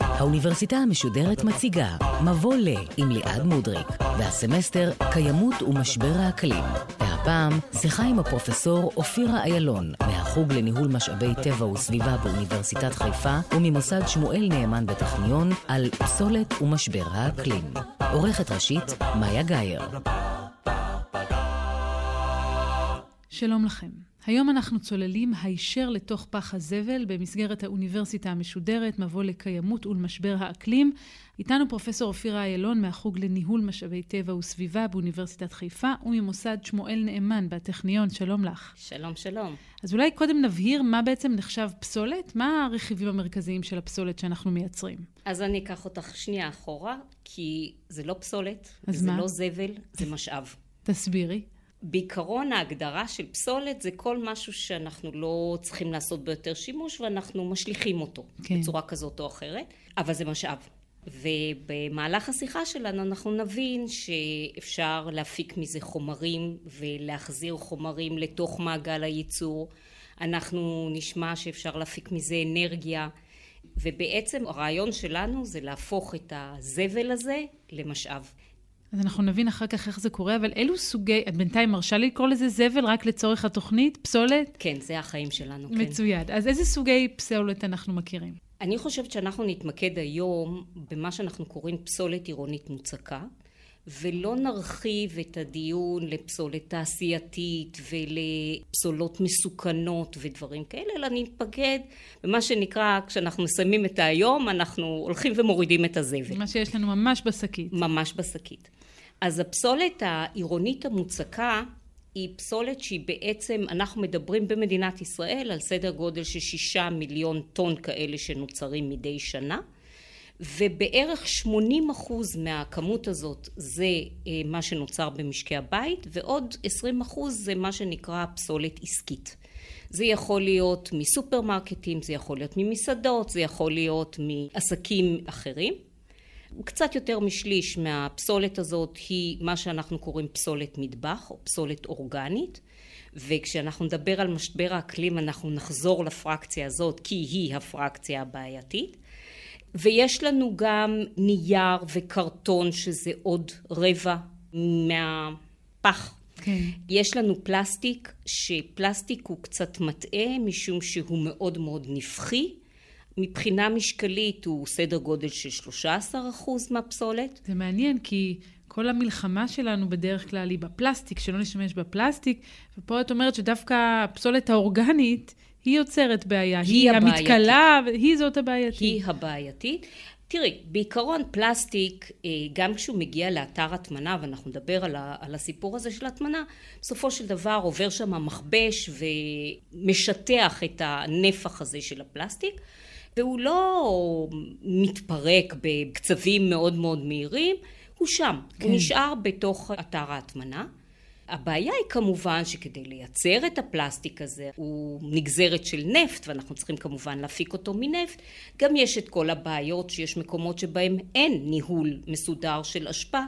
האוניברסיטה המשודרת מציגה מבוא ל עם ליעד מודריק, והסמסטר קיימות ומשבר האקלים. והפעם שיחה עם הפרופסור אופירה איילון מהחוג לניהול משאבי טבע וסביבה באוניברסיטת חיפה וממוסד שמואל נאמן בטכניון על פסולת ומשבר האקלים. עורכת ראשית מאיה גאייר. שלום לכם. היום אנחנו צוללים הישר לתוך פח הזבל במסגרת האוניברסיטה המשודרת, מבוא לקיימות ולמשבר האקלים. איתנו פרופסור אופירה איילון מהחוג לניהול משאבי טבע וסביבה באוניברסיטת חיפה וממוסד שמואל נאמן בטכניון. שלום לך. שלום, שלום. אז אולי קודם נבהיר מה בעצם נחשב פסולת? מה הרכיבים המרכזיים של הפסולת שאנחנו מייצרים? אז אני אקח אותך שנייה אחורה, כי זה לא פסולת, זה מה? לא זבל, זה משאב. תסבירי. בעיקרון ההגדרה של פסולת זה כל משהו שאנחנו לא צריכים לעשות בו יותר שימוש ואנחנו משליכים אותו כן. בצורה כזאת או אחרת, אבל זה משאב. ובמהלך השיחה שלנו אנחנו נבין שאפשר להפיק מזה חומרים ולהחזיר חומרים לתוך מעגל הייצור. אנחנו נשמע שאפשר להפיק מזה אנרגיה ובעצם הרעיון שלנו זה להפוך את הזבל הזה למשאב. אז אנחנו נבין אחר כך איך זה קורה, אבל אילו סוגי, את בינתיים מרשה לי לקרוא לזה זבל רק לצורך התוכנית? פסולת? כן, זה החיים שלנו, כן. מצוין. אז איזה סוגי פסולת אנחנו מכירים? אני חושבת שאנחנו נתמקד היום במה שאנחנו קוראים פסולת עירונית מוצקה, ולא נרחיב את הדיון לפסולת תעשייתית ולפסולות מסוכנות ודברים כאלה, אלא נתמקד במה שנקרא, כשאנחנו מסיימים את היום, אנחנו הולכים ומורידים את הזבל. מה שיש לנו ממש בשקית. ממש בשקית. אז הפסולת העירונית המוצקה היא פסולת שהיא בעצם, אנחנו מדברים במדינת ישראל על סדר גודל של שישה מיליון טון כאלה שנוצרים מדי שנה, ובערך 80 אחוז מהכמות הזאת זה אה, מה שנוצר במשקי הבית, ועוד 20 אחוז זה מה שנקרא פסולת עסקית. זה יכול להיות מסופרמרקטים, זה יכול להיות ממסעדות, זה יכול להיות מעסקים אחרים. קצת יותר משליש מהפסולת הזאת היא מה שאנחנו קוראים פסולת מטבח או פסולת אורגנית וכשאנחנו נדבר על משבר האקלים אנחנו נחזור לפרקציה הזאת כי היא הפרקציה הבעייתית ויש לנו גם נייר וקרטון שזה עוד רבע מהפח כן. יש לנו פלסטיק שפלסטיק הוא קצת מטעה משום שהוא מאוד מאוד נפחי מבחינה משקלית הוא סדר גודל של 13% מהפסולת. זה מעניין, כי כל המלחמה שלנו בדרך כלל היא בפלסטיק, שלא נשתמש בפלסטיק, ופה את אומרת שדווקא הפסולת האורגנית, היא יוצרת בעיה. היא היא הבעייתית. המתכלה, היא זאת הבעייתית. היא הבעייתית. תראי, בעיקרון פלסטיק, אה, גם כשהוא מגיע לאתר הטמנה, ואנחנו נדבר על, ה, על הסיפור הזה של הטמנה, בסופו של דבר עובר שם מכבש ומשטח את הנפח הזה של הפלסטיק, והוא לא מתפרק בקצבים מאוד מאוד מהירים, הוא שם, כן. הוא נשאר בתוך אתר ההטמנה. הבעיה היא כמובן שכדי לייצר את הפלסטיק הזה הוא נגזרת של נפט ואנחנו צריכים כמובן להפיק אותו מנפט. גם יש את כל הבעיות שיש מקומות שבהם אין ניהול מסודר של אשפה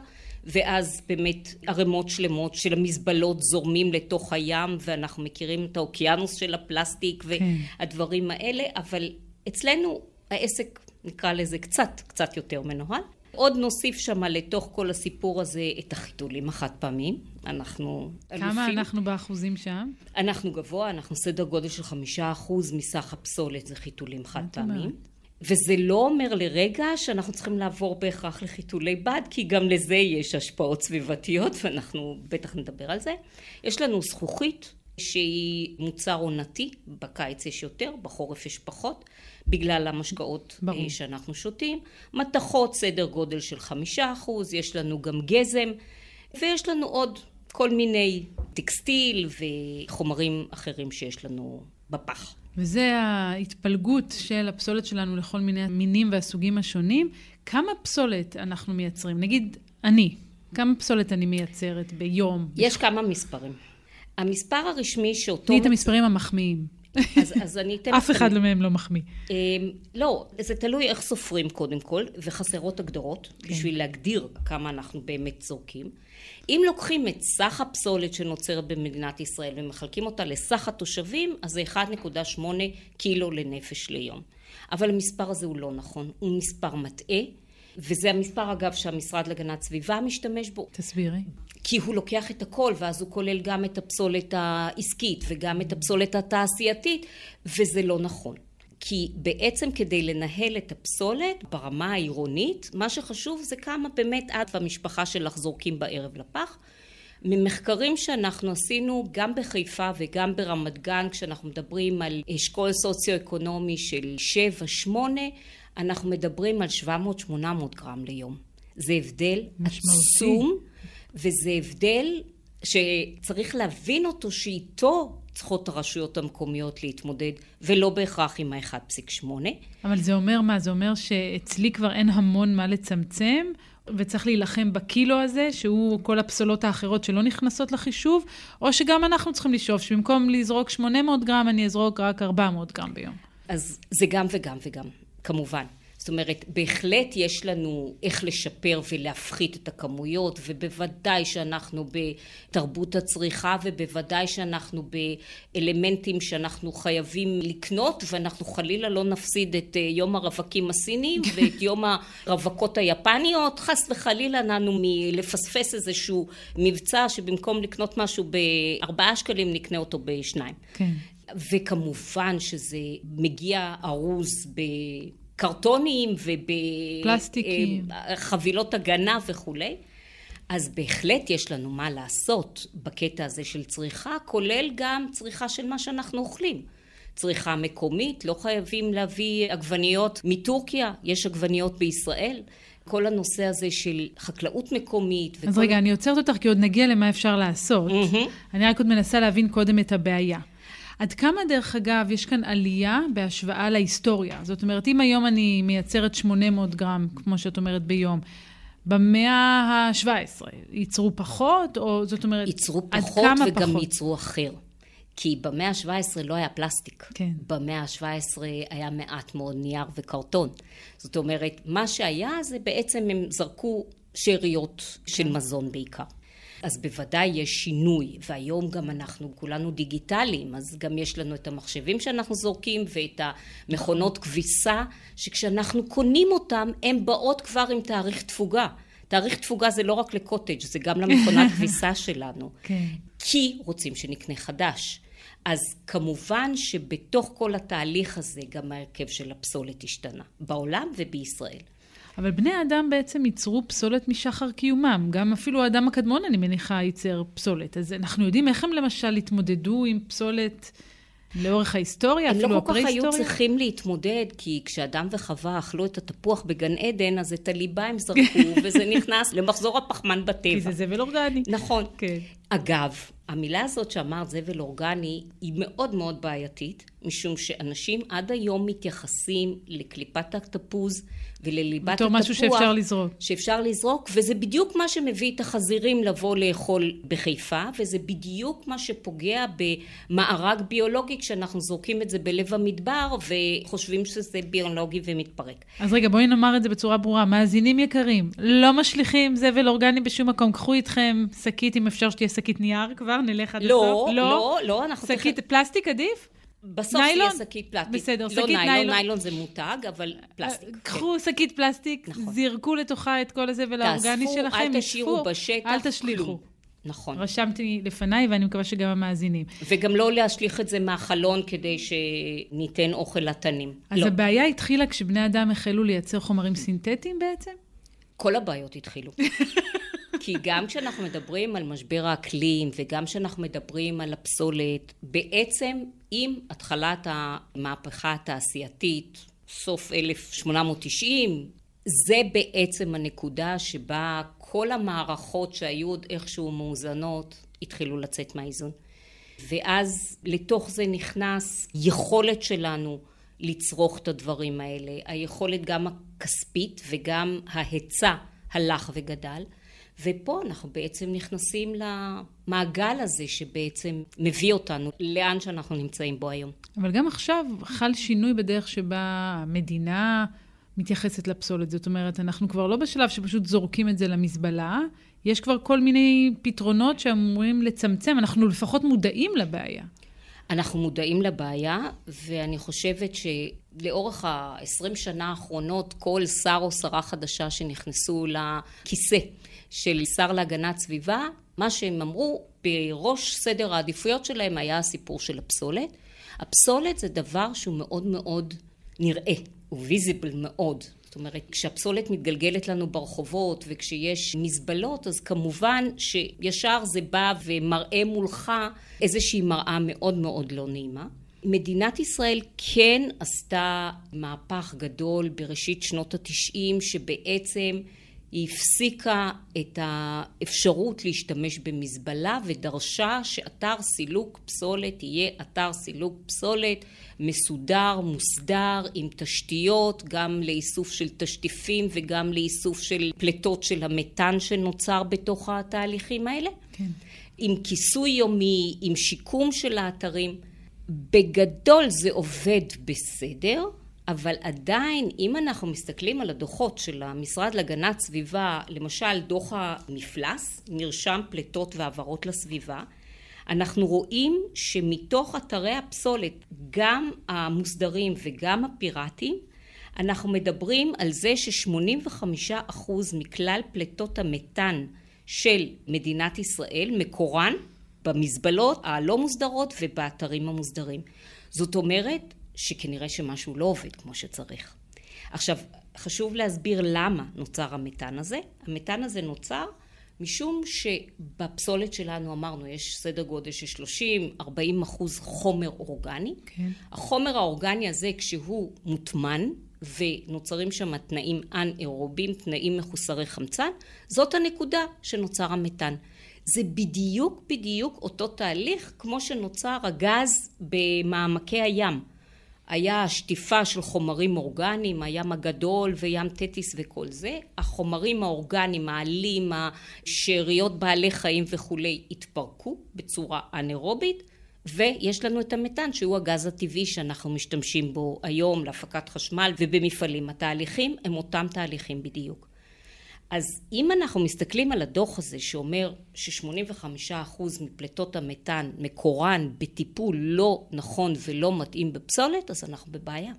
ואז באמת ערימות שלמות של המזבלות זורמים לתוך הים ואנחנו מכירים את האוקיינוס של הפלסטיק והדברים האלה אבל אצלנו העסק נקרא לזה קצת קצת יותר מנוהל עוד נוסיף שמה לתוך כל הסיפור הזה את החיתולים החד פעמיים. אנחנו אלופים. כמה אנחנו באחוזים שם? אנחנו גבוה, אנחנו סדר גודל של חמישה אחוז מסך הפסולת זה חיתולים חד פעמיים. וזה לא אומר לרגע שאנחנו צריכים לעבור בהכרח לחיתולי בד, כי גם לזה יש השפעות סביבתיות, ואנחנו בטח נדבר על זה. יש לנו זכוכית שהיא מוצר עונתי, בקיץ יש יותר, בחורף יש פחות, בגלל המשקאות ברור. שאנחנו שותים. מתכות סדר גודל של חמישה אחוז, יש לנו גם גזם, ויש לנו עוד כל מיני טקסטיל וחומרים אחרים שיש לנו בפח. וזה ההתפלגות של הפסולת שלנו לכל מיני מינים והסוגים השונים. כמה פסולת אנחנו מייצרים? נגיד, אני, כמה פסולת אני מייצרת ביום? יש כמה מספרים. המספר הרשמי שאותו... תני את המספרים המחמיאים. אז, אז אני אתן... אף אחד מהם לא מחמיא. אמ, לא, זה תלוי איך סופרים קודם כל, וחסרות הגדרות, כן. בשביל להגדיר כמה אנחנו באמת זורקים. אם לוקחים את סך הפסולת שנוצרת במדינת ישראל ומחלקים אותה לסך התושבים, אז זה 1.8 קילו לנפש ליום. אבל המספר הזה הוא לא נכון, הוא מספר מטעה. וזה המספר אגב שהמשרד להגנת סביבה משתמש בו. תסבירי. כי הוא לוקח את הכל ואז הוא כולל גם את הפסולת העסקית וגם את הפסולת התעשייתית וזה לא נכון. כי בעצם כדי לנהל את הפסולת ברמה העירונית, מה שחשוב זה כמה באמת את והמשפחה שלך זורקים בערב לפח. ממחקרים שאנחנו עשינו גם בחיפה וגם ברמת גן, כשאנחנו מדברים על אשכול סוציו-אקונומי של 7-8, אנחנו מדברים על 700-800 גרם ליום. זה הבדל משמעותי. עצום, וזה הבדל שצריך להבין אותו שאיתו צריכות הרשויות המקומיות להתמודד, ולא בהכרח עם ה-1.8. אבל זה אומר מה? זה אומר שאצלי כבר אין המון מה לצמצם, וצריך להילחם בקילו הזה, שהוא כל הפסולות האחרות שלא נכנסות לחישוב, או שגם אנחנו צריכים לשאוף, שבמקום לזרוק 800 גרם, אני אזרוק רק 400 גרם ביום. אז זה גם וגם וגם, כמובן. זאת אומרת, בהחלט יש לנו איך לשפר ולהפחית את הכמויות, ובוודאי שאנחנו בתרבות הצריכה, ובוודאי שאנחנו באלמנטים שאנחנו חייבים לקנות, ואנחנו חלילה לא נפסיד את אה, יום הרווקים הסינים ואת יום הרווקות היפניות, חס וחלילה לנו מלפספס איזשהו מבצע שבמקום לקנות משהו בארבעה שקלים נקנה אותו בשניים. כן. וכמובן שזה מגיע ארוז ב... קרטונים ובפלסטיקים, חבילות הגנה וכולי. אז בהחלט יש לנו מה לעשות בקטע הזה של צריכה, כולל גם צריכה של מה שאנחנו אוכלים. צריכה מקומית, לא חייבים להביא עגבניות מטורקיה, יש עגבניות בישראל. כל הנושא הזה של חקלאות מקומית. אז וכל... רגע, אני עוצרת אותך כי עוד נגיע למה אפשר לעשות. Mm-hmm. אני רק עוד מנסה להבין קודם את הבעיה. עד כמה, דרך אגב, יש כאן עלייה בהשוואה להיסטוריה? זאת אומרת, אם היום אני מייצרת 800 גרם, כמו שאת אומרת, ביום, במאה ה-17 ייצרו פחות, או זאת אומרת, ייצרו פחות וגם פחות? ייצרו אחר. כי במאה ה-17 לא היה פלסטיק. כן. במאה ה-17 היה מעט מאוד נייר וקרטון. זאת אומרת, מה שהיה זה בעצם הם זרקו שאריות של מזון בעיקר. אז בוודאי יש שינוי, והיום גם אנחנו כולנו דיגיטליים, אז גם יש לנו את המחשבים שאנחנו זורקים ואת המכונות כביסה, שכשאנחנו קונים אותם, הן באות כבר עם תאריך תפוגה. תאריך תפוגה זה לא רק לקוטג', זה גם למכונת כביסה שלנו. כן. כי רוצים שנקנה חדש. אז כמובן שבתוך כל התהליך הזה גם ההרכב של הפסולת השתנה, בעולם ובישראל. אבל בני אדם בעצם ייצרו פסולת משחר קיומם. גם אפילו האדם הקדמון, אני מניחה, ייצר פסולת. אז אנחנו יודעים איך הם למשל התמודדו עם פסולת לאורך ההיסטוריה, אפילו הפרה-היסטוריה? הם לא כל כך היו צריכים להתמודד, כי כשאדם וחווה אכלו את התפוח בגן עדן, אז את הליבה הם זרקו, וזה נכנס למחזור הפחמן בטבע. כי זה זבל אורגני. נכון. כן. אגב, המילה הזאת שאמרת זבל אורגני היא מאוד מאוד בעייתית, משום שאנשים עד היום מתייחסים לקליפת התפוז ולליבת התפוח. בתור משהו שאפשר לזרוק. שאפשר לזרוק, וזה בדיוק מה שמביא את החזירים לבוא לאכול בחיפה, וזה בדיוק מה שפוגע במארג ביולוגי כשאנחנו זורקים את זה בלב המדבר וחושבים שזה ביולוגי ומתפרק. אז רגע, בואי נאמר את זה בצורה ברורה. מאזינים יקרים, לא משליכים זבל אורגני בשום מקום. קחו איתכם שקית, אם אפשר שתהיה שקית נייר כבר, נלך עד לא, הסוף. לא, לא, לא, אנחנו... שקית תכף... פלסטיק עדיף? בסוף זה יהיה שקית פלסטיק. בסדר, לא שקית ניילון. לא ניילון זה מותג, אבל פלסטיק. קחו כן. שקית פלסטיק, נכון. זירקו לתוכה את כל הזבל האורגני שלכם, אל תשאירו בשטח אל תשליכו. נכון. רשמתי לפניי, ואני מקווה שגם המאזינים. וגם לא להשליך את זה מהחלון כדי שניתן אוכל לתנים. אז לא. הבעיה התחילה כשבני אדם החלו לייצר חומרים סינתטיים בעצם? כל הבעיות התחילו. כי גם כשאנחנו מדברים על משבר האקלים וגם כשאנחנו מדברים על הפסולת, בעצם עם התחלת המהפכה התעשייתית, סוף 1890, זה בעצם הנקודה שבה כל המערכות שהיו עוד איכשהו מאוזנות התחילו לצאת מהאיזון. ואז לתוך זה נכנס יכולת שלנו לצרוך את הדברים האלה, היכולת גם הכספית וגם ההיצע הלך וגדל. ופה אנחנו בעצם נכנסים למעגל הזה שבעצם מביא אותנו לאן שאנחנו נמצאים בו היום. אבל גם עכשיו חל שינוי בדרך שבה המדינה מתייחסת לפסולת. זאת אומרת, אנחנו כבר לא בשלב שפשוט זורקים את זה למזבלה, יש כבר כל מיני פתרונות שאמורים לצמצם, אנחנו לפחות מודעים לבעיה. אנחנו מודעים לבעיה, ואני חושבת שלאורך ה-20 שנה האחרונות, כל שר או שרה חדשה שנכנסו לכיסא של שר להגנת סביבה, מה שהם אמרו, בראש סדר העדיפויות שלהם היה הסיפור של הפסולת. הפסולת זה דבר שהוא מאוד מאוד נראה, הוא ויזיבל מאוד. זאת אומרת, כשהפסולת מתגלגלת לנו ברחובות וכשיש מזבלות, אז כמובן שישר זה בא ומראה מולך איזושהי מראה מאוד מאוד לא נעימה. מדינת ישראל כן עשתה מהפך גדול בראשית שנות התשעים שבעצם היא הפסיקה את האפשרות להשתמש במזבלה ודרשה שאתר סילוק פסולת יהיה אתר סילוק פסולת מסודר, מוסדר, עם תשתיות, גם לאיסוף של תשטיפים וגם לאיסוף של פליטות של המתאן שנוצר בתוך התהליכים האלה. כן. עם כיסוי יומי, עם שיקום של האתרים. בגדול זה עובד בסדר. אבל עדיין, אם אנחנו מסתכלים על הדוחות של המשרד להגנת סביבה, למשל דוח המפלס, מרשם פליטות והעברות לסביבה, אנחנו רואים שמתוך אתרי הפסולת, גם המוסדרים וגם הפיראטיים, אנחנו מדברים על זה ש-85% מכלל פליטות המתאן של מדינת ישראל מקורן במזבלות הלא מוסדרות ובאתרים המוסדרים. זאת אומרת, שכנראה שמשהו לא עובד כמו שצריך. עכשיו, חשוב להסביר למה נוצר המתאן הזה. המתאן הזה נוצר משום שבפסולת שלנו אמרנו יש סדר גודל של 30-40 אחוז חומר אורגני. כן. החומר האורגני הזה כשהוא מוטמן ונוצרים שם תנאים אנאירובים, תנאים מחוסרי חמצן, זאת הנקודה שנוצר המתאן. זה בדיוק בדיוק אותו תהליך כמו שנוצר הגז במעמקי הים. היה שטיפה של חומרים אורגניים, הים הגדול וים תטיס וכל זה. החומרים האורגניים, העלים, השאריות בעלי חיים וכולי, התפרקו בצורה אנאירובית, ויש לנו את המתאן שהוא הגז הטבעי שאנחנו משתמשים בו היום להפקת חשמל ובמפעלים. התהליכים הם אותם תהליכים בדיוק. אז אם אנחנו מסתכלים על הדוח הזה שאומר ש-85% מפליטות המתאן מקורן בטיפול לא נכון ולא מתאים בפסולת, אז אנחנו בבעיה.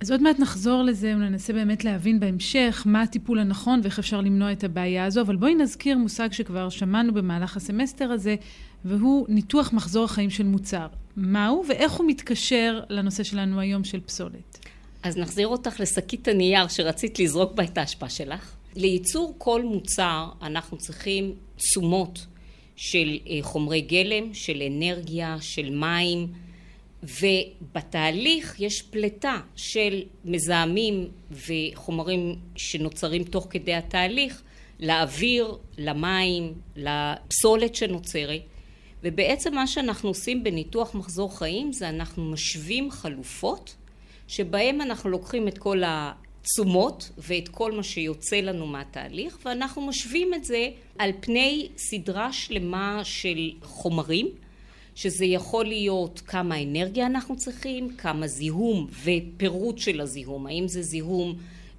אז עוד מעט נחזור לזה וננסה באמת להבין בהמשך מה הטיפול הנכון ואיך אפשר למנוע את הבעיה הזו, אבל בואי נזכיר מושג שכבר שמענו במהלך הסמסטר הזה, והוא ניתוח מחזור החיים של מוצר. מהו ואיך הוא מתקשר לנושא שלנו היום של פסולת? אז נחזיר אותך לשקית הנייר שרצית לזרוק בה את ההשפעה שלך. לייצור כל מוצר אנחנו צריכים תשומות של אה, חומרי גלם, של אנרגיה, של מים, ובתהליך יש פליטה של מזהמים וחומרים שנוצרים תוך כדי התהליך לאוויר, למים, לפסולת שנוצרת, ובעצם מה שאנחנו עושים בניתוח מחזור חיים זה אנחנו משווים חלופות שבהם אנחנו לוקחים את כל תשומות ואת כל מה שיוצא לנו מהתהליך ואנחנו משווים את זה על פני סדרה שלמה של חומרים שזה יכול להיות כמה אנרגיה אנחנו צריכים, כמה זיהום ופירוט של הזיהום, האם זה זיהום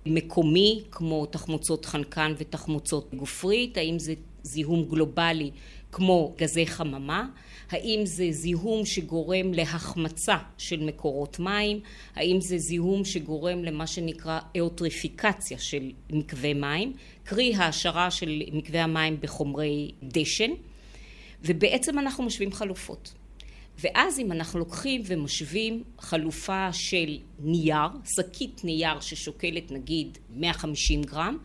מקומי כמו תחמוצות חנקן ותחמוצות גופרית, האם זה זיהום גלובלי כמו גזי חממה, האם זה זיהום שגורם להחמצה של מקורות מים, האם זה זיהום שגורם למה שנקרא אוטריפיקציה של מקווה מים, קרי העשרה של מקווה המים בחומרי דשן, ובעצם אנחנו משווים חלופות. ואז אם אנחנו לוקחים ומשווים חלופה של נייר, שקית נייר ששוקלת נגיד 150 גרם,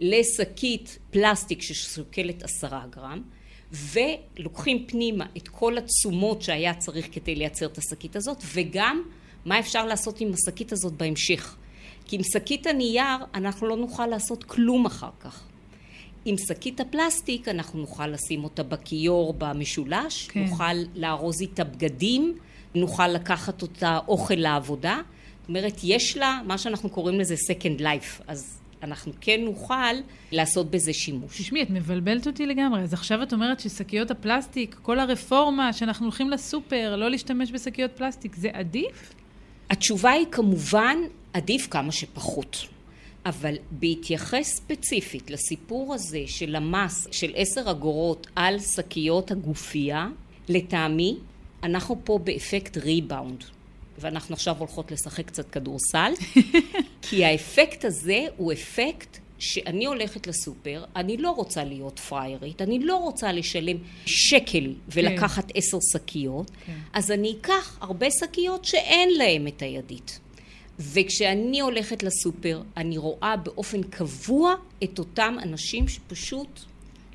לשקית פלסטיק ששוקלת עשרה גרם, ולוקחים פנימה את כל התשומות שהיה צריך כדי לייצר את השקית הזאת, וגם מה אפשר לעשות עם השקית הזאת בהמשך. כי עם שקית הנייר אנחנו לא נוכל לעשות כלום אחר כך. עם שקית הפלסטיק אנחנו נוכל לשים אותה בכיור במשולש, כן. נוכל לארוז איתה בגדים, נוכל לקחת אותה אוכל לעבודה. זאת אומרת, יש לה מה שאנחנו קוראים לזה second life. אז אנחנו כן נוכל לעשות בזה שימוש. תשמעי, את מבלבלת אותי לגמרי. אז עכשיו את אומרת ששקיות הפלסטיק, כל הרפורמה שאנחנו הולכים לסופר, לא להשתמש בשקיות פלסטיק, זה עדיף? התשובה היא כמובן, עדיף כמה שפחות. אבל בהתייחס ספציפית לסיפור הזה של המס של עשר אגורות על שקיות הגופייה, לטעמי, אנחנו פה באפקט ריבאונד. ואנחנו עכשיו הולכות לשחק קצת כדורסל, כי האפקט הזה הוא אפקט שאני הולכת לסופר, אני לא רוצה להיות פריירית, אני לא רוצה לשלם שקל ולקחת כן. עשר שקיות, כן. אז אני אקח הרבה שקיות שאין להם את הידית. וכשאני הולכת לסופר, אני רואה באופן קבוע את אותם אנשים שפשוט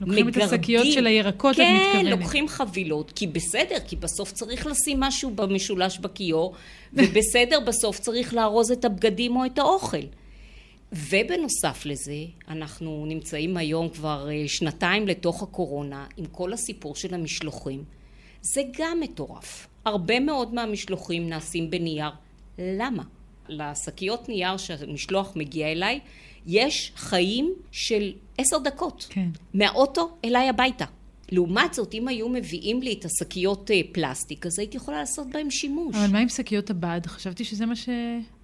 לוקחים מגרדים. את השקיות של הירקות, כן, את מתכוונת. כן, לוקחים חבילות, כי בסדר, כי בסוף צריך לשים משהו במשולש בכיור, ובסדר, בסוף צריך לארוז את הבגדים או את האוכל. ובנוסף לזה, אנחנו נמצאים היום כבר אה, שנתיים לתוך הקורונה, עם כל הסיפור של המשלוחים. זה גם מטורף. הרבה מאוד מהמשלוחים נעשים בנייר. למה? לשקיות נייר שהמשלוח מגיע אליי, יש חיים של עשר דקות. כן. מהאוטו אליי הביתה. לעומת זאת, אם היו מביאים לי את השקיות אה, פלסטיק, אז הייתי יכולה לעשות בהם שימוש. אבל מה עם שקיות הבד? חשבתי שזה מה ש...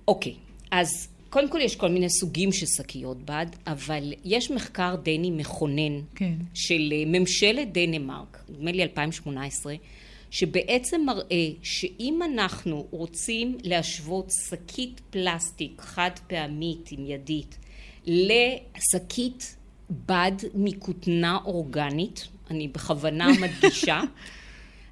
אוקיי, אז קודם כל יש כל מיני סוגים של שקיות בד, אבל יש מחקר דני מכונן כן. של אה, ממשלת דנמרק, נדמה לי 2018, שבעצם מראה שאם אנחנו רוצים להשוות שקית פלסטיק חד פעמית עם ידית לשקית בד מכותנה אורגנית, אני בכוונה מדגישה,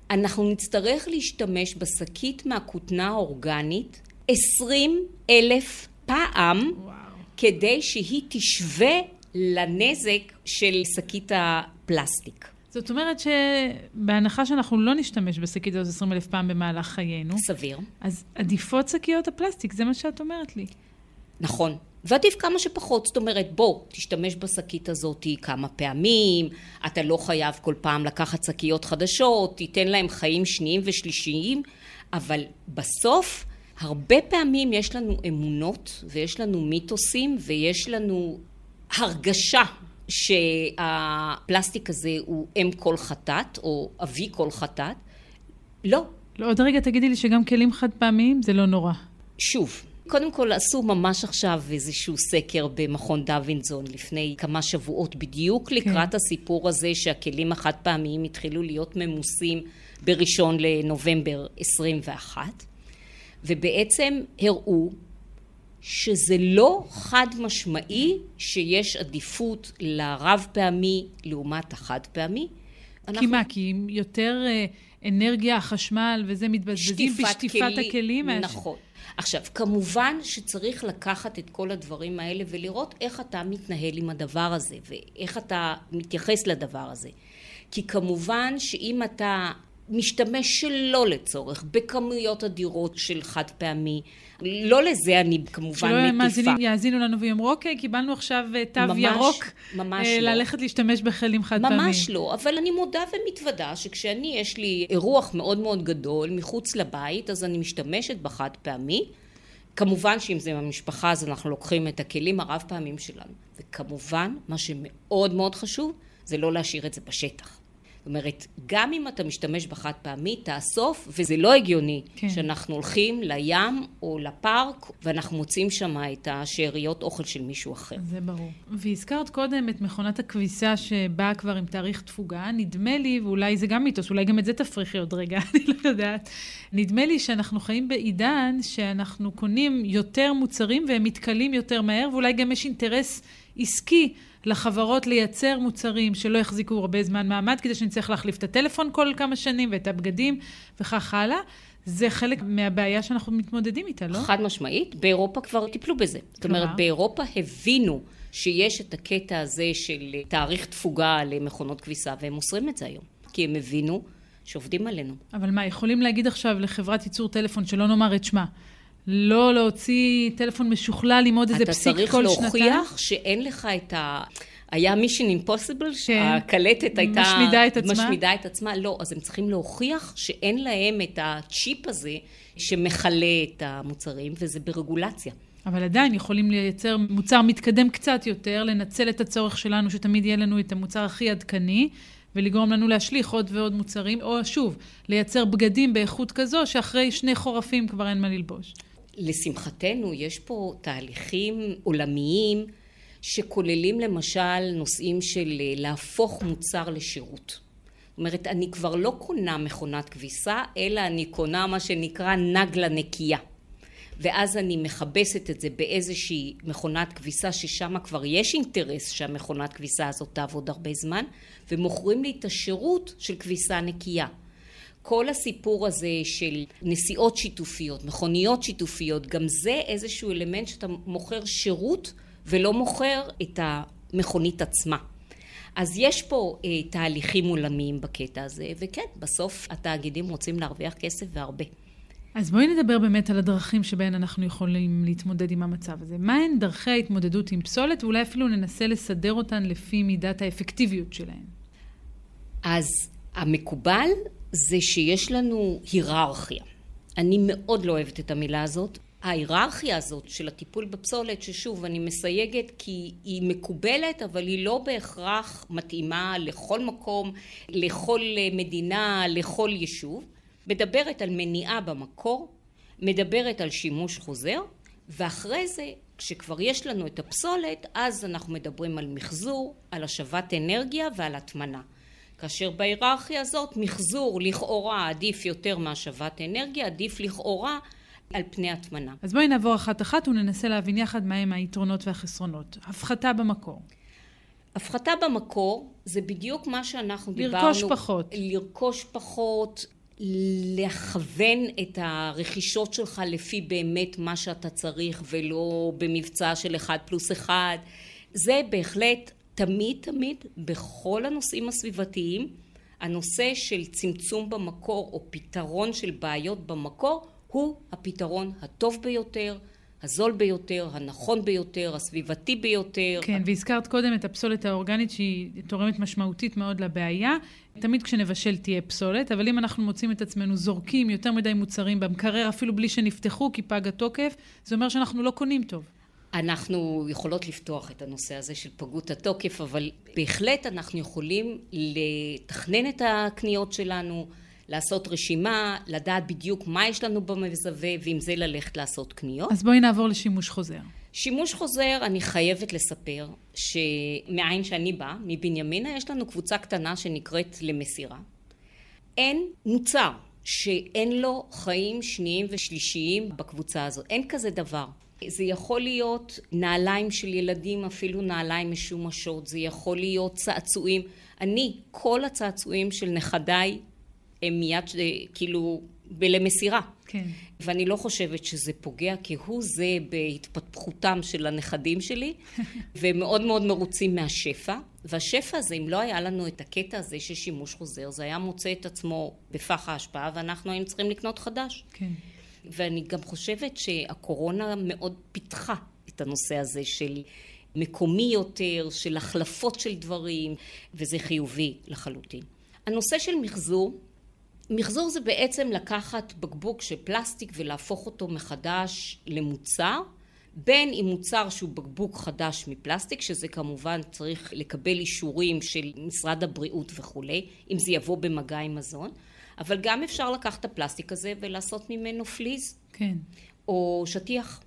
אנחנו נצטרך להשתמש בשקית מהכותנה האורגנית עשרים אלף פעם וואו. כדי שהיא תשווה לנזק של שקית הפלסטיק. זאת אומרת שבהנחה שאנחנו לא נשתמש בשקית הזאת 20 אלף פעם במהלך חיינו... סביר. אז עדיפות שקיות הפלסטיק, זה מה שאת אומרת לי. נכון. ועדיף כמה שפחות, זאת אומרת, בוא, תשתמש בשקית הזאת כמה פעמים, אתה לא חייב כל פעם לקחת שקיות חדשות, תיתן להם חיים שניים ושלישיים, אבל בסוף, הרבה פעמים יש לנו אמונות, ויש לנו מיתוסים, ויש לנו הרגשה שהפלסטיק הזה הוא אם כל חטאת, או אבי כל חטאת. לא. לא, עוד רגע תגידי לי שגם כלים חד פעמיים זה לא נורא. שוב, קודם כל עשו ממש עכשיו איזשהו סקר במכון דווינזון לפני כמה שבועות בדיוק כן. לקראת הסיפור הזה שהכלים החד פעמיים התחילו להיות ממוסים בראשון לנובמבר 21 ובעצם הראו שזה לא חד משמעי שיש עדיפות לרב פעמי לעומת החד פעמי. אנחנו... כי מה? כי יותר אה, אנרגיה, חשמל וזה מתבזבזים בשטיפת כלי, הכלים? נכון. עכשיו, כמובן שצריך לקחת את כל הדברים האלה ולראות איך אתה מתנהל עם הדבר הזה ואיך אתה מתייחס לדבר הזה. כי כמובן שאם אתה משתמש שלא לצורך, בכמויות אדירות של חד פעמי. לא לזה אני כמובן מטיפה. שלא המאזינים יאזינו לנו ויאמרו, אוקיי, קיבלנו עכשיו אה, תו ממש, ירוק. ממש אה, לא. ללכת להשתמש בכלים חד פעמי. ממש לא, אבל אני מודה ומתוודה שכשאני, יש לי אירוח מאוד מאוד גדול מחוץ לבית, אז אני משתמשת בחד פעמי. כמובן שאם זה עם המשפחה, אז אנחנו לוקחים את הכלים הרב פעמים שלנו. וכמובן, מה שמאוד מאוד חשוב, זה לא להשאיר את זה בשטח. זאת אומרת, גם אם אתה משתמש בחד פעמי, תאסוף, וזה לא הגיוני כן. שאנחנו הולכים לים או לפארק, ואנחנו מוצאים שם את השאריות אוכל של מישהו אחר. זה ברור. והזכרת קודם את מכונת הכביסה שבאה כבר עם תאריך תפוגה. נדמה לי, ואולי זה גם מיתוס, אולי גם את זה תפריכי עוד רגע, אני לא יודעת. נדמה לי שאנחנו חיים בעידן שאנחנו קונים יותר מוצרים והם מתכלים יותר מהר, ואולי גם יש אינטרס עסקי. לחברות לייצר מוצרים שלא יחזיקו הרבה זמן מעמד, כדי שנצטרך להחליף את הטלפון כל כמה שנים ואת הבגדים וכך הלאה. זה חלק מהבעיה שאנחנו מתמודדים איתה, לא? חד משמעית. באירופה כבר טיפלו בזה. זאת אומרת, באירופה הבינו שיש את הקטע הזה של תאריך תפוגה למכונות כביסה, והם מוסרים את זה היום. כי הם הבינו שעובדים עלינו. אבל מה, יכולים להגיד עכשיו לחברת ייצור טלפון, שלא נאמר את שמה, לא להוציא טלפון משוכלל עם עוד איזה פסיק כל שנתיים. אתה צריך להוכיח שאין לך את ה... היה מישן אימפוסיבל, כן. הקלטת הייתה... משמידה את עצמה? משמידה את עצמה, לא. אז הם צריכים להוכיח שאין להם את הצ'יפ הזה שמכלה את המוצרים, וזה ברגולציה. אבל עדיין יכולים לייצר מוצר מתקדם קצת יותר, לנצל את הצורך שלנו שתמיד יהיה לנו את המוצר הכי עדכני, ולגרום לנו להשליך עוד ועוד מוצרים, או שוב, לייצר בגדים באיכות כזו שאחרי שני חורפים כבר אין מה ללבוש. לשמחתנו, יש פה תהליכים עולמיים שכוללים למשל נושאים של אה, להפוך מוצר לשירות. זאת אומרת, אני כבר לא קונה מכונת כביסה, אלא אני קונה מה שנקרא נגלה נקייה. ואז אני מכבסת את זה באיזושהי מכונת כביסה ששם כבר יש אינטרס שהמכונת כביסה הזאת תעבוד הרבה זמן ומוכרים לי את השירות של כביסה נקייה. כל הסיפור הזה של נסיעות שיתופיות, מכוניות שיתופיות, גם זה איזשהו אלמנט שאתה מוכר שירות ולא מוכר את המכונית עצמה. אז יש פה אה, תהליכים עולמיים בקטע הזה, וכן, בסוף התאגידים רוצים להרוויח כסף והרבה. אז בואי נדבר באמת על הדרכים שבהן אנחנו יכולים להתמודד עם המצב הזה. מהן דרכי ההתמודדות עם פסולת, ואולי אפילו ננסה לסדר אותן לפי מידת האפקטיביות שלהן. אז המקובל זה שיש לנו היררכיה. אני מאוד לא אוהבת את המילה הזאת. ההיררכיה הזאת של הטיפול בפסולת, ששוב, אני מסייגת כי היא מקובלת, אבל היא לא בהכרח מתאימה לכל מקום, לכל מדינה, לכל יישוב. מדברת על מניעה במקור, מדברת על שימוש חוזר, ואחרי זה, כשכבר יש לנו את הפסולת, אז אנחנו מדברים על מחזור, על השבת אנרגיה ועל הטמנה. כאשר בהיררכיה הזאת מחזור לכאורה עדיף יותר מהשבת אנרגיה, עדיף לכאורה על פני הטמנה. אז בואי נעבור אחת-אחת וננסה להבין יחד מהם היתרונות והחסרונות. הפחתה במקור. הפחתה במקור זה בדיוק מה שאנחנו לרכוש דיברנו. לרכוש פחות. לרכוש פחות, לכוון את הרכישות שלך לפי באמת מה שאתה צריך ולא במבצע של אחד פלוס אחד. זה בהחלט תמיד תמיד בכל הנושאים הסביבתיים הנושא של צמצום במקור או פתרון של בעיות במקור הוא הפתרון הטוב ביותר, הזול ביותר, הנכון ביותר, הסביבתי ביותר. כן, והזכרת קודם את הפסולת האורגנית שהיא תורמת משמעותית מאוד לבעיה. תמיד כשנבשל תהיה פסולת, אבל אם אנחנו מוצאים את עצמנו זורקים יותר מדי מוצרים במקרר, אפילו בלי שנפתחו כי פג התוקף, זה אומר שאנחנו לא קונים טוב. אנחנו יכולות לפתוח את הנושא הזה של פגות התוקף, אבל בהחלט אנחנו יכולים לתכנן את הקניות שלנו, לעשות רשימה, לדעת בדיוק מה יש לנו במזווה, ועם זה ללכת לעשות קניות. אז בואי נעבור לשימוש חוזר. שימוש חוזר, אני חייבת לספר שמעין שאני באה, מבנימינה, יש לנו קבוצה קטנה שנקראת למסירה. אין מוצר שאין לו חיים שניים ושלישיים בקבוצה הזאת. אין כזה דבר. זה יכול להיות נעליים של ילדים, אפילו נעליים משומשות, זה יכול להיות צעצועים. אני, כל הצעצועים של נכדיי הם מיד כאילו בלמסירה. כן. ואני לא חושבת שזה פוגע כהוא זה בהתפתחותם של הנכדים שלי, והם מאוד מאוד מרוצים מהשפע. והשפע הזה, אם לא היה לנו את הקטע הזה של שימוש חוזר, זה היה מוצא את עצמו בפח ההשפעה, ואנחנו היינו צריכים לקנות חדש. כן. ואני גם חושבת שהקורונה מאוד פיתחה את הנושא הזה של מקומי יותר, של החלפות של דברים, וזה חיובי לחלוטין. הנושא של מחזור, מחזור זה בעצם לקחת בקבוק של פלסטיק ולהפוך אותו מחדש למוצר, בין אם מוצר שהוא בקבוק חדש מפלסטיק, שזה כמובן צריך לקבל אישורים של משרד הבריאות וכולי, אם זה יבוא במגע עם מזון, אבל גם אפשר לקחת את הפלסטיק הזה ולעשות ממנו פליז. כן. או שטיח.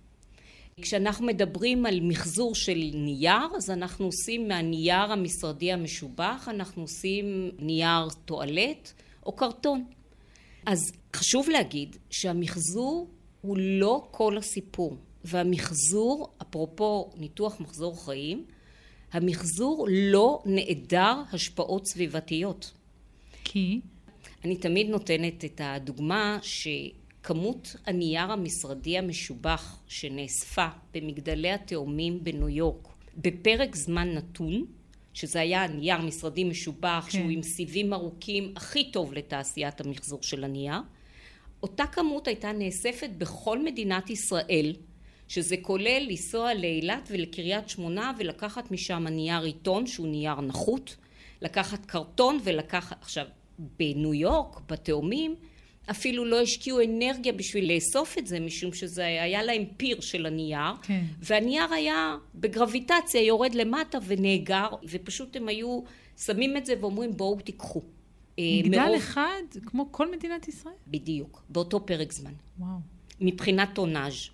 כשאנחנו מדברים על מחזור של נייר, אז אנחנו עושים מהנייר המשרדי המשובח, אנחנו עושים נייר טואלט או קרטון. אז חשוב להגיד שהמחזור הוא לא כל הסיפור. והמחזור, אפרופו ניתוח מחזור חיים, המחזור לא נעדר השפעות סביבתיות. כי? אני תמיד נותנת את הדוגמה שכמות הנייר המשרדי המשובח שנאספה במגדלי התאומים בניו יורק בפרק זמן נתון, שזה היה נייר משרדי משובח כן. שהוא עם סיבים ארוכים הכי טוב לתעשיית המחזור של הנייר, אותה כמות הייתה נאספת בכל מדינת ישראל, שזה כולל לנסוע לאילת ולקריית שמונה ולקחת משם נייר עיתון שהוא נייר נחות, לקחת קרטון ולקחת, עכשיו בניו יורק, בתאומים, אפילו לא השקיעו אנרגיה בשביל לאסוף את זה, משום שזה היה להם פיר של הנייר, כן. והנייר היה בגרביטציה יורד למטה ונאגר, ופשוט הם היו שמים את זה ואומרים בואו תיקחו. אה, מגדל מרוב... אחד, כמו כל מדינת ישראל? בדיוק, באותו פרק זמן. וואו. מבחינת טונאז'.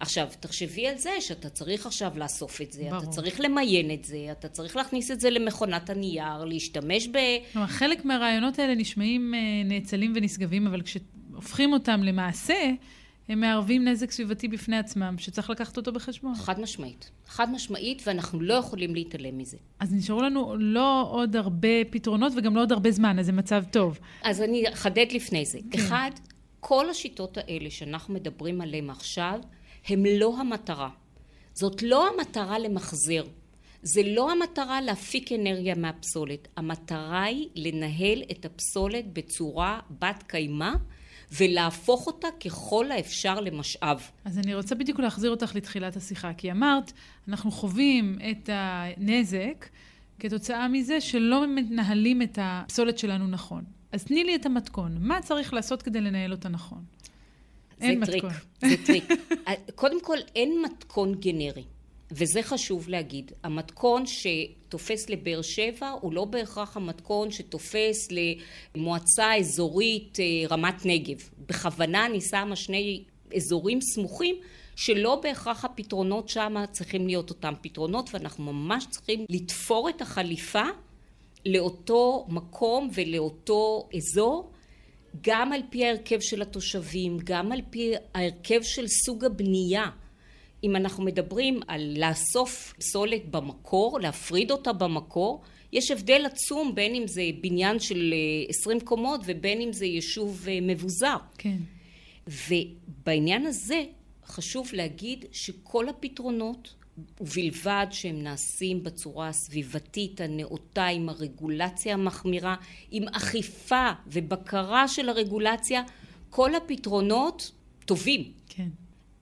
עכשיו, תחשבי על זה שאתה צריך עכשיו לאסוף את זה, ברור. אתה צריך למיין את זה, אתה צריך להכניס את זה למכונת הנייר, להשתמש ב... כלומר, חלק מהרעיונות האלה נשמעים אה, נאצלים ונשגבים, אבל כשהופכים אותם למעשה, הם מערבים נזק סביבתי בפני עצמם, שצריך לקחת אותו בחשבון. חד משמעית. חד משמעית, ואנחנו לא יכולים להתעלם מזה. אז נשארו לנו לא עוד הרבה פתרונות וגם לא עוד הרבה זמן, אז זה מצב טוב. אז אני אחדד לפני זה. כן. אחד, כל השיטות האלה שאנחנו מדברים עליהן עכשיו, הם לא המטרה. זאת לא המטרה למחזר. זה לא המטרה להפיק אנרגיה מהפסולת. המטרה היא לנהל את הפסולת בצורה בת קיימא ולהפוך אותה ככל האפשר למשאב. אז אני רוצה בדיוק להחזיר אותך לתחילת השיחה, כי אמרת, אנחנו חווים את הנזק כתוצאה מזה שלא מנהלים את הפסולת שלנו נכון. אז תני לי את המתכון, מה צריך לעשות כדי לנהל אותה נכון? אין טריק, מתכון. זה טריק. קודם כל, אין מתכון גנרי, וזה חשוב להגיד. המתכון שתופס לבאר שבע הוא לא בהכרח המתכון שתופס למועצה אזורית אה, רמת נגב. בכוונה אני שמה שני אזורים סמוכים שלא בהכרח הפתרונות שם צריכים להיות אותם פתרונות ואנחנו ממש צריכים לתפור את החליפה לאותו מקום ולאותו אזור גם על פי ההרכב של התושבים, גם על פי ההרכב של סוג הבנייה. אם אנחנו מדברים על לאסוף פסולת במקור, להפריד אותה במקור, יש הבדל עצום בין אם זה בניין של 20 אה, קומות ובין אם זה יישוב אה, מבוזר. כן. ובעניין הזה חשוב להגיד שכל הפתרונות ובלבד שהם נעשים בצורה הסביבתית הנאותה עם הרגולציה המחמירה, עם אכיפה ובקרה של הרגולציה, כל הפתרונות טובים. כן.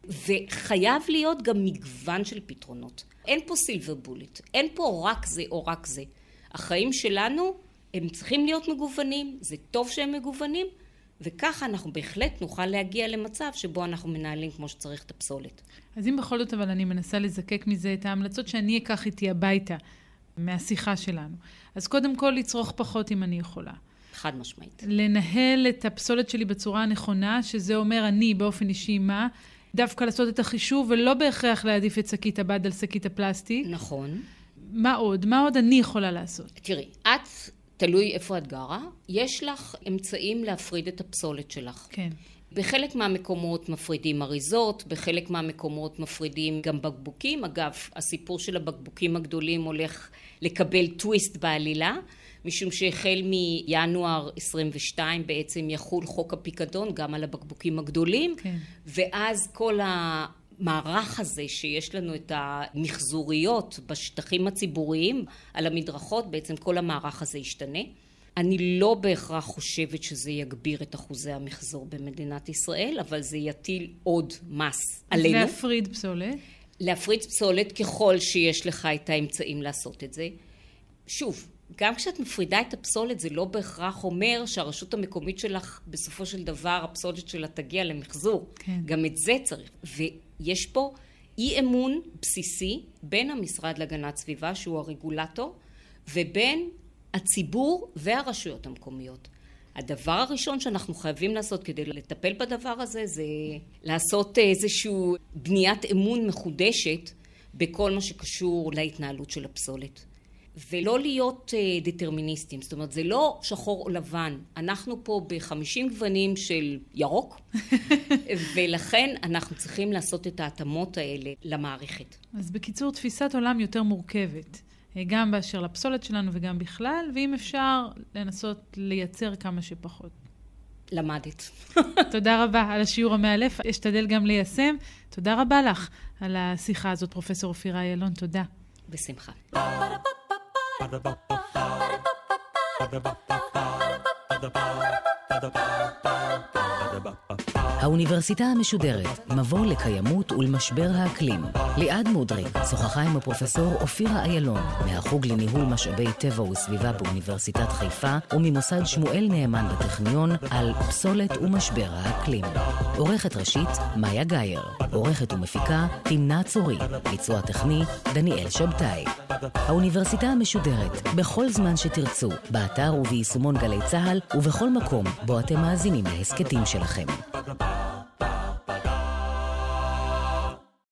וחייב להיות גם מגוון של פתרונות. אין פה סילבר בולט, אין פה רק זה או רק זה. החיים שלנו הם צריכים להיות מגוונים, זה טוב שהם מגוונים, וככה אנחנו בהחלט נוכל להגיע למצב שבו אנחנו מנהלים כמו שצריך את הפסולת. אז אם בכל זאת אבל אני מנסה לזקק מזה את ההמלצות שאני אקח איתי הביתה מהשיחה שלנו. אז קודם כל לצרוך פחות אם אני יכולה. חד משמעית. לנהל את הפסולת שלי בצורה הנכונה, שזה אומר אני באופן אישי מה, דווקא לעשות את החישוב ולא בהכרח להעדיף את שקית הבד על שקית הפלסטיק. נכון. מה עוד? מה עוד אני יכולה לעשות? תראי, את תלוי איפה את גרה, יש לך אמצעים להפריד את הפסולת שלך. כן. בחלק מהמקומות מפרידים אריזות, בחלק מהמקומות מפרידים גם בקבוקים. אגב, הסיפור של הבקבוקים הגדולים הולך לקבל טוויסט בעלילה, משום שהחל מינואר 22 בעצם יחול חוק הפיקדון גם על הבקבוקים הגדולים, כן. ואז כל ה... המערך הזה שיש לנו את המחזוריות בשטחים הציבוריים על המדרכות, בעצם כל המערך הזה ישתנה. אני לא בהכרח חושבת שזה יגביר את אחוזי המחזור במדינת ישראל, אבל זה יטיל עוד מס עלינו. להפריד פסולת? להפריד פסולת ככל שיש לך את האמצעים לעשות את זה. שוב, גם כשאת מפרידה את הפסולת זה לא בהכרח אומר שהרשות המקומית שלך בסופו של דבר הפסולת שלה תגיע למחזור. כן. גם את זה צריך. ויש פה אי אמון בסיסי בין המשרד להגנת סביבה שהוא הרגולטור ובין הציבור והרשויות המקומיות. הדבר הראשון שאנחנו חייבים לעשות כדי לטפל בדבר הזה זה לעשות איזושהי בניית אמון מחודשת בכל מה שקשור להתנהלות של הפסולת. ולא להיות uh, דטרמיניסטים, זאת אומרת זה לא שחור או לבן, אנחנו פה בחמישים גוונים של ירוק ולכן אנחנו צריכים לעשות את ההתאמות האלה למערכת. אז בקיצור תפיסת עולם יותר מורכבת, אה, גם באשר לפסולת שלנו וגם בכלל, ואם אפשר לנסות לייצר כמה שפחות. למדת. תודה רבה על השיעור המאלף, אשתדל גם ליישם. תודה רבה לך על השיחה הזאת, פרופ' אופירה איילון, תודה. בשמחה. האוניברסיטה המשודרת, מבוא לקיימות ולמשבר האקלים. ליעד מודריק שוחחה עם הפרופסור אופירה איילון, מהחוג לניהול משאבי טבע וסביבה באוניברסיטת חיפה וממוסד שמואל נאמן בטכניון על פסולת ומשבר האקלים. עורכת ראשית, מאיה גאייר. עורכת ומפיקה, תמנה צורי. ביצוע טכני, דניאל שבתאי. האוניברסיטה המשודרת, בכל זמן שתרצו, באתר וביישומון גלי צה"ל ובכל מקום בו אתם מאזינים להסכתים שלכם.